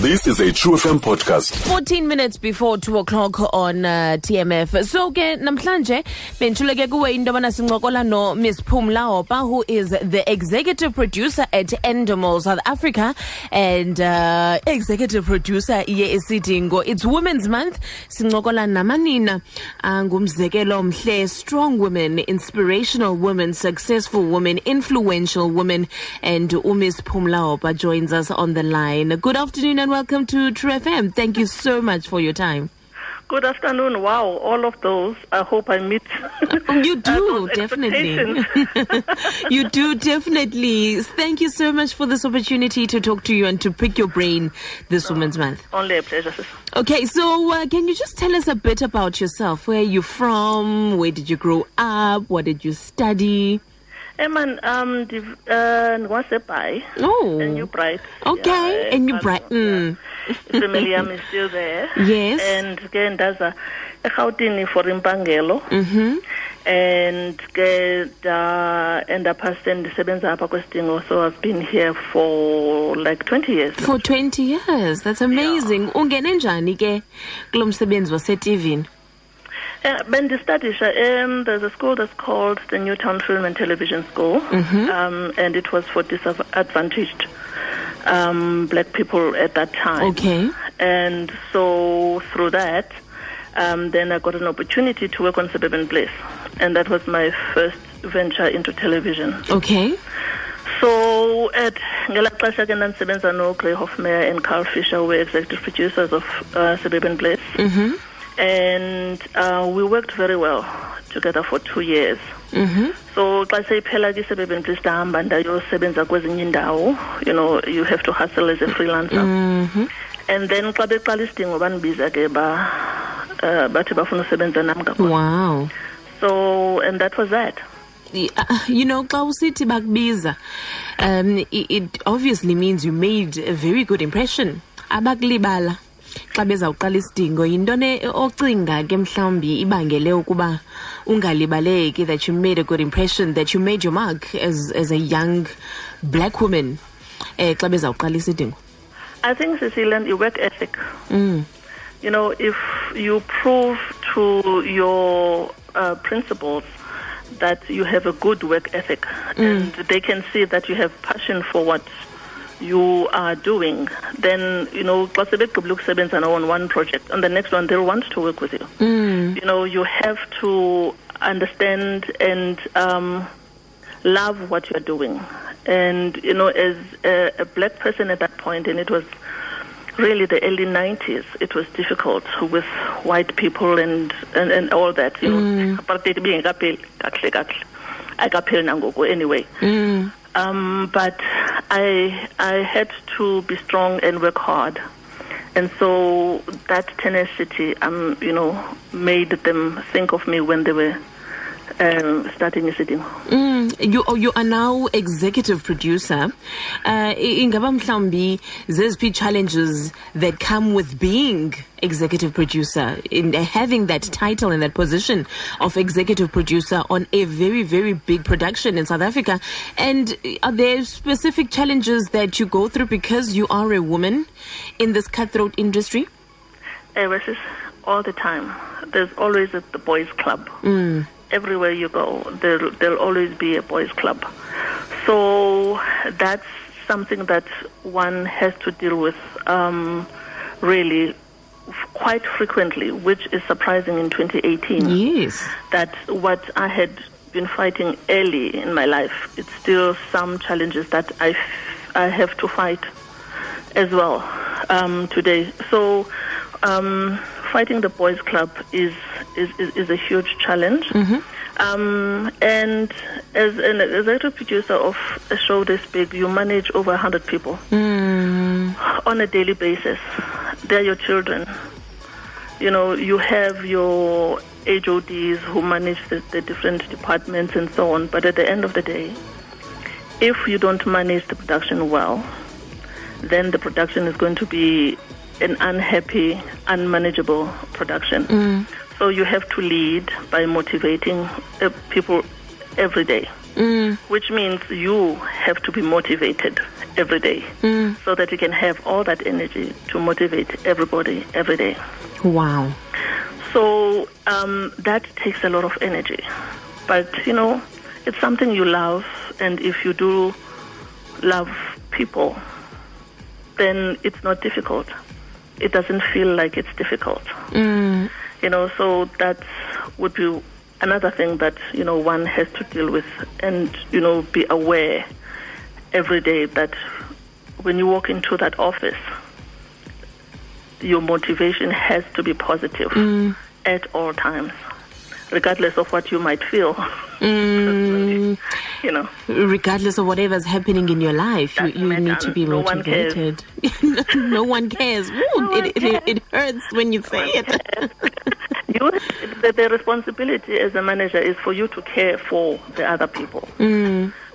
This is a True FM podcast. 14 minutes before 2 o'clock on uh, TMF. So ke namhlanje benchuleke kuwe into yobana sincokola no Miss Pumla Hopa who is the executive producer at Endemol South Africa and uh, executive producer iye esithi ngo it's Women's Month sincokola namanina uh, ngumzekelo mhle strong women inspirational women successful women influential women and uMiss Pumla Hopa joins us on the line. Good afternoon and welcome to True FM. Thank you so much for your time. Good afternoon. Wow, all of those. I hope I meet. You do, definitely. you do, definitely. Thank you so much for this opportunity to talk to you and to pick your brain this Women's Month. Only a pleasure. Okay, so uh, can you just tell us a bit about yourself? Where are you from? Where did you grow up? What did you study? Hey man, um, div- uh, ngwaseBhayi, Oh, and you bright. Okay, and you bright- mm. Family yami is still there. Yes. And ke ndaza eGauteng for impangelo. Mm-hmm. And ke da end up and ndisebenza apha kwesidingo so I've been here for like 20 years. For 20 years. That's amazing. Ungene njani ke kulo msebenzi waseTV? Yeah, bendistudisha um, there's a school that's called the Newtown Film and Television School, Mm-hmm. um, and it was for disadvantaged um, black people at that time. Okay. And so through that, um, then I got an opportunity to work on Suburban Bliss, and that was my first venture into television. Okay. So at ngela xesha ke ndandisebenza no Gray Hofmeyr and Carl Fisher were executive producers of uh, Suburban Bliss. Mm-hmm. And uh, we worked very well together for two years. Mm-hmm. So xa seyiphela ke Bliss ndahamba ndayosebenza kwezinye indawo you know you have to hustle as a freelancer Mm-hmm. and then xa beqala isidingo bandibiza ke ba uh, bathi bafuna usebenza nam kakhulu Wow. so and that was that Uh, you know xa usithi bakubiza um it, it obviously means you made a very good impression abakulibala xa bezawuqala isidingo yintoni ocinga ke mhlawumbi ibangele ukuba ungalibaleki that you made a good impression that you made your mark as as a young black woman eh xa bezawuqala isidingo? I think Cecilia your work ethic. Mm. you know if you prove to your uh, principals that you have a good work ethic and they can see that you have passion for what you are doing then you know xa sebegqibile ukusebenza nawo on one project on the next one they'll want to work with you. Mm. you know you have to understand and um, love what you're doing. And you know as a, a black person at that point and it was really the early 90s it was difficult with white people and and, and all that you know. Apartheid kakuhle ayikapheli nangoku anyway. Mm. Um, but I I had to be strong and work hard, and so that tenacity, um, you know, made them think of me when they were um, starting Isidingo. Mm, you you are now executive producer. Uh, ingaba mhlawumbi zeziphi challenges that come with being executive producer in uh, having that title and that position of executive producer on a very very big production in South Africa and are there specific challenges that you go through because you are a woman in this cutthroat industry Ever since all the time, there's always a, the boys' club. Everywhere you go, there there'll always be a boys' club. So that's something that one has to deal with um, really quite frequently, which is surprising in 2018 yes that what I had been fighting early in my life, it's still some challenges that I, f- I have to fight as well um, today. So, um, fighting the boys' club is is, is, is a huge challenge. Um, and as an executive producer of a show this big, you manage over 100 people mm. on a daily basis. They're your children. You know, you have your HODs who manage the, the different departments and so on. But at the end of the day, if you don't manage the production well, then the production is going to be an unhappy, unmanageable production. So you have to lead by motivating uh, people every day. which means you have to be motivated every day so that you can have all that energy to motivate everybody every day. Wow. So um, that takes a lot of energy. But, you know, it's something you love, and if you do love people, then it's not difficult. It doesn't feel like it's difficult. You know, so that would be another thing that, you know, one has to deal with and, you know, be aware every day that when you walk into that office, your motivation has to be positive at all times, regardless of what you might feel. Mm, you know, regardless of whatever's happening in your life, you, Doesn't you need to be No one cares. motivated. no one cares. Ooh, one it, it, it hurts when you say it. you, the, the responsibility as a manager is for you to care for the other people.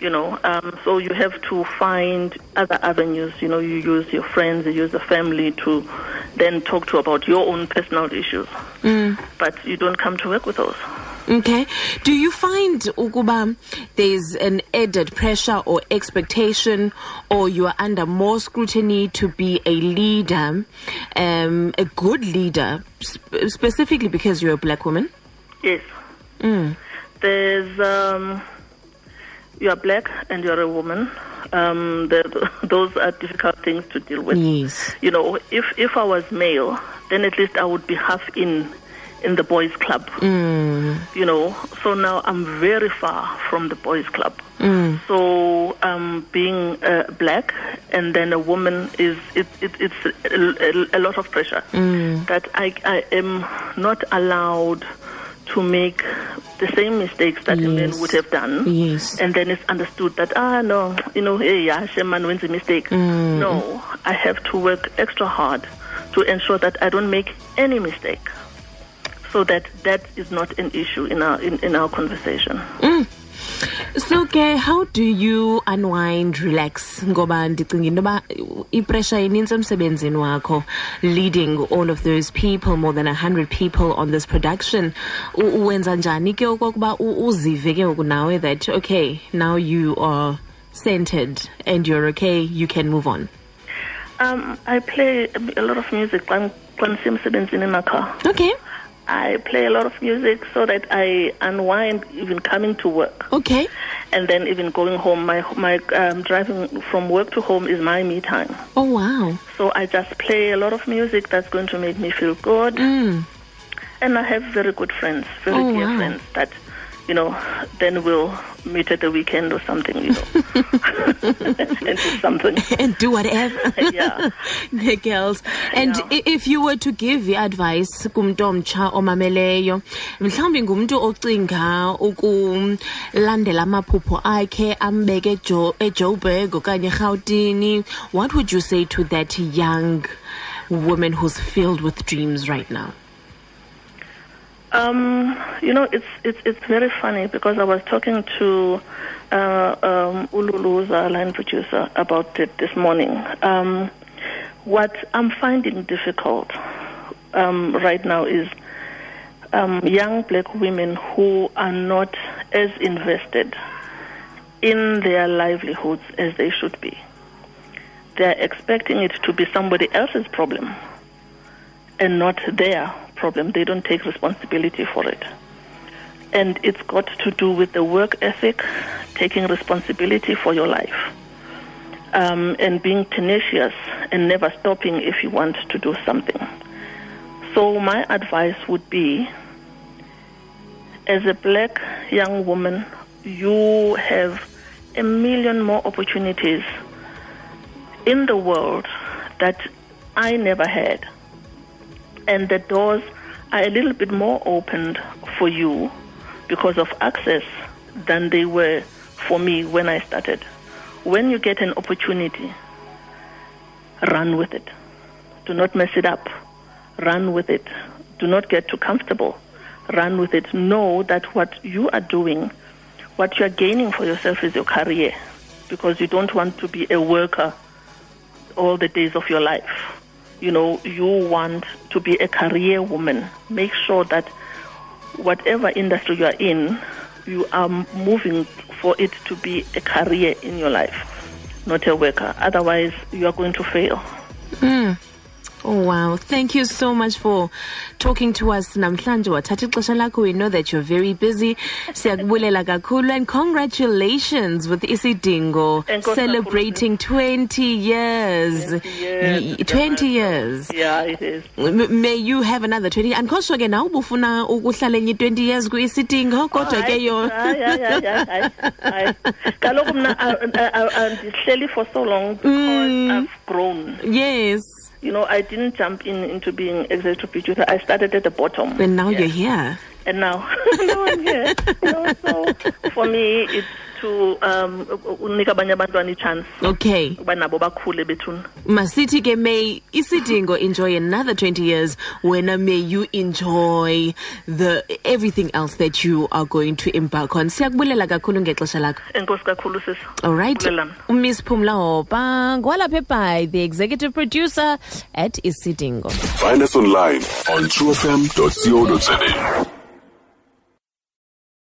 You know, um, so you have to find other avenues. You know, you use your friends, you use the family to then talk to about your own personal issues. But you don't come to work with those. Okay. Do you find ukuba there's an added pressure or expectation, or you are under more scrutiny to be a leader, um, a good leader, sp- specifically because you're a black woman? Yes. There's um, you are black and you're a woman. Um, the, those are difficult things to deal with. Yes. You know, if if I was male, then at least I would be half in in the boys' club. You know, so now I'm very far from the boys' club. So um, being uh, black and then a woman is it, it, it's a, a, lot of pressure that I, I am not allowed to make the same mistakes that a man would have done Yes. and then it's understood that ah no you know hey yeah man wins a mistake no i have to work extra hard to ensure that i don't make any mistake so that that is not an issue in our in, in our conversation. So ke how do you unwind relax? Ngoba ndicinga into yoba ipressure inintsi emsebenzini wakho leading all of those people more than 100 people on this production. U- uwenza njani ke okokuba u- uzive ke ngoku nawe that okay now you are centered and you're okay you can move on? Um, i play a- lot of music xa ndisemsebenzini in my car okay i play a lot of music so that i unwind even coming to work okay and then even going home my my um, driving from work to home is my me time oh wow So I just play a lot of music that's going to make me feel good. Mm. And I have very good friends, very Oh, dear wow. friends that, you know, then we'll meet at the weekend or something, you know, and do something. and do whatever Yeah. the girls and Yeah. if you were to give advice kumntu omtsha omameleyo mhlawumbi ngumntu ocinga ukulandela amaphupho akhe ambeke ejo- ejoburg okanye erhawutini what would you say to that young woman who's filled with dreams right now Um, you know, it's it's it's very funny because I was talking to uh, um, Ululu, line producer, about it this morning. Um, what I'm finding difficult um, right now is um, young black women who are not as invested in their livelihoods as they should be. They're expecting it to be somebody else's problem and not their problem. They don't take responsibility for it. And it's got to do with the work ethic, taking responsibility for your life, um, and being tenacious and never stopping if you want to do something. So, my advice would be as a black young woman, you have a million more opportunities in the world that I never had and the doors are a little bit more opened for you because of access than they were for me when I started. When you get an opportunity, run with it. Do not mess it up. Run with it. Do not get too comfortable. Run with it. Know that what you are doing, what you are gaining for yourself is your career because you don't want to be a worker all the days of your life you know, you want to be a career woman, make sure that whatever industry you are in, you are moving for it to be a career in your life, not a worker. Otherwise, you are going to fail. Hmm. Oh wow, thank you so much for talking to us namhlanje wathatha ixesha lakho. We know that you're very busy. Siyakubulela kakhulu and congratulations with Isidingo celebrating 20 years. 20 years. 20 years. Yeah, it is. May you have another 20 and kosho ke nawe ubufuna ukuhlala enye 20 years ku-isidingo kodwa ke yo. Kaloku mna andihleli for so long because Mm. I've grown. yes You know, I didn't jump in into being executive producer. I started at the bottom. and now Yeah. you're here and now, now I'm here. You know, so for me, it's to um, unika abanye abantwana i-chance. Okay. Uba nabo bakhule bethuna. Masithi ke may isidingo enjoy another 20 years. When may you enjoy the everything else that you are going to embark on. Siyakubulela kakhulu ngexesha lakho. Enkosi kakhulu sisi all right Bulelani. miss Pumla Hopa ngwalapha by the executive producer at isidingo. Find us online on truefm.co.za.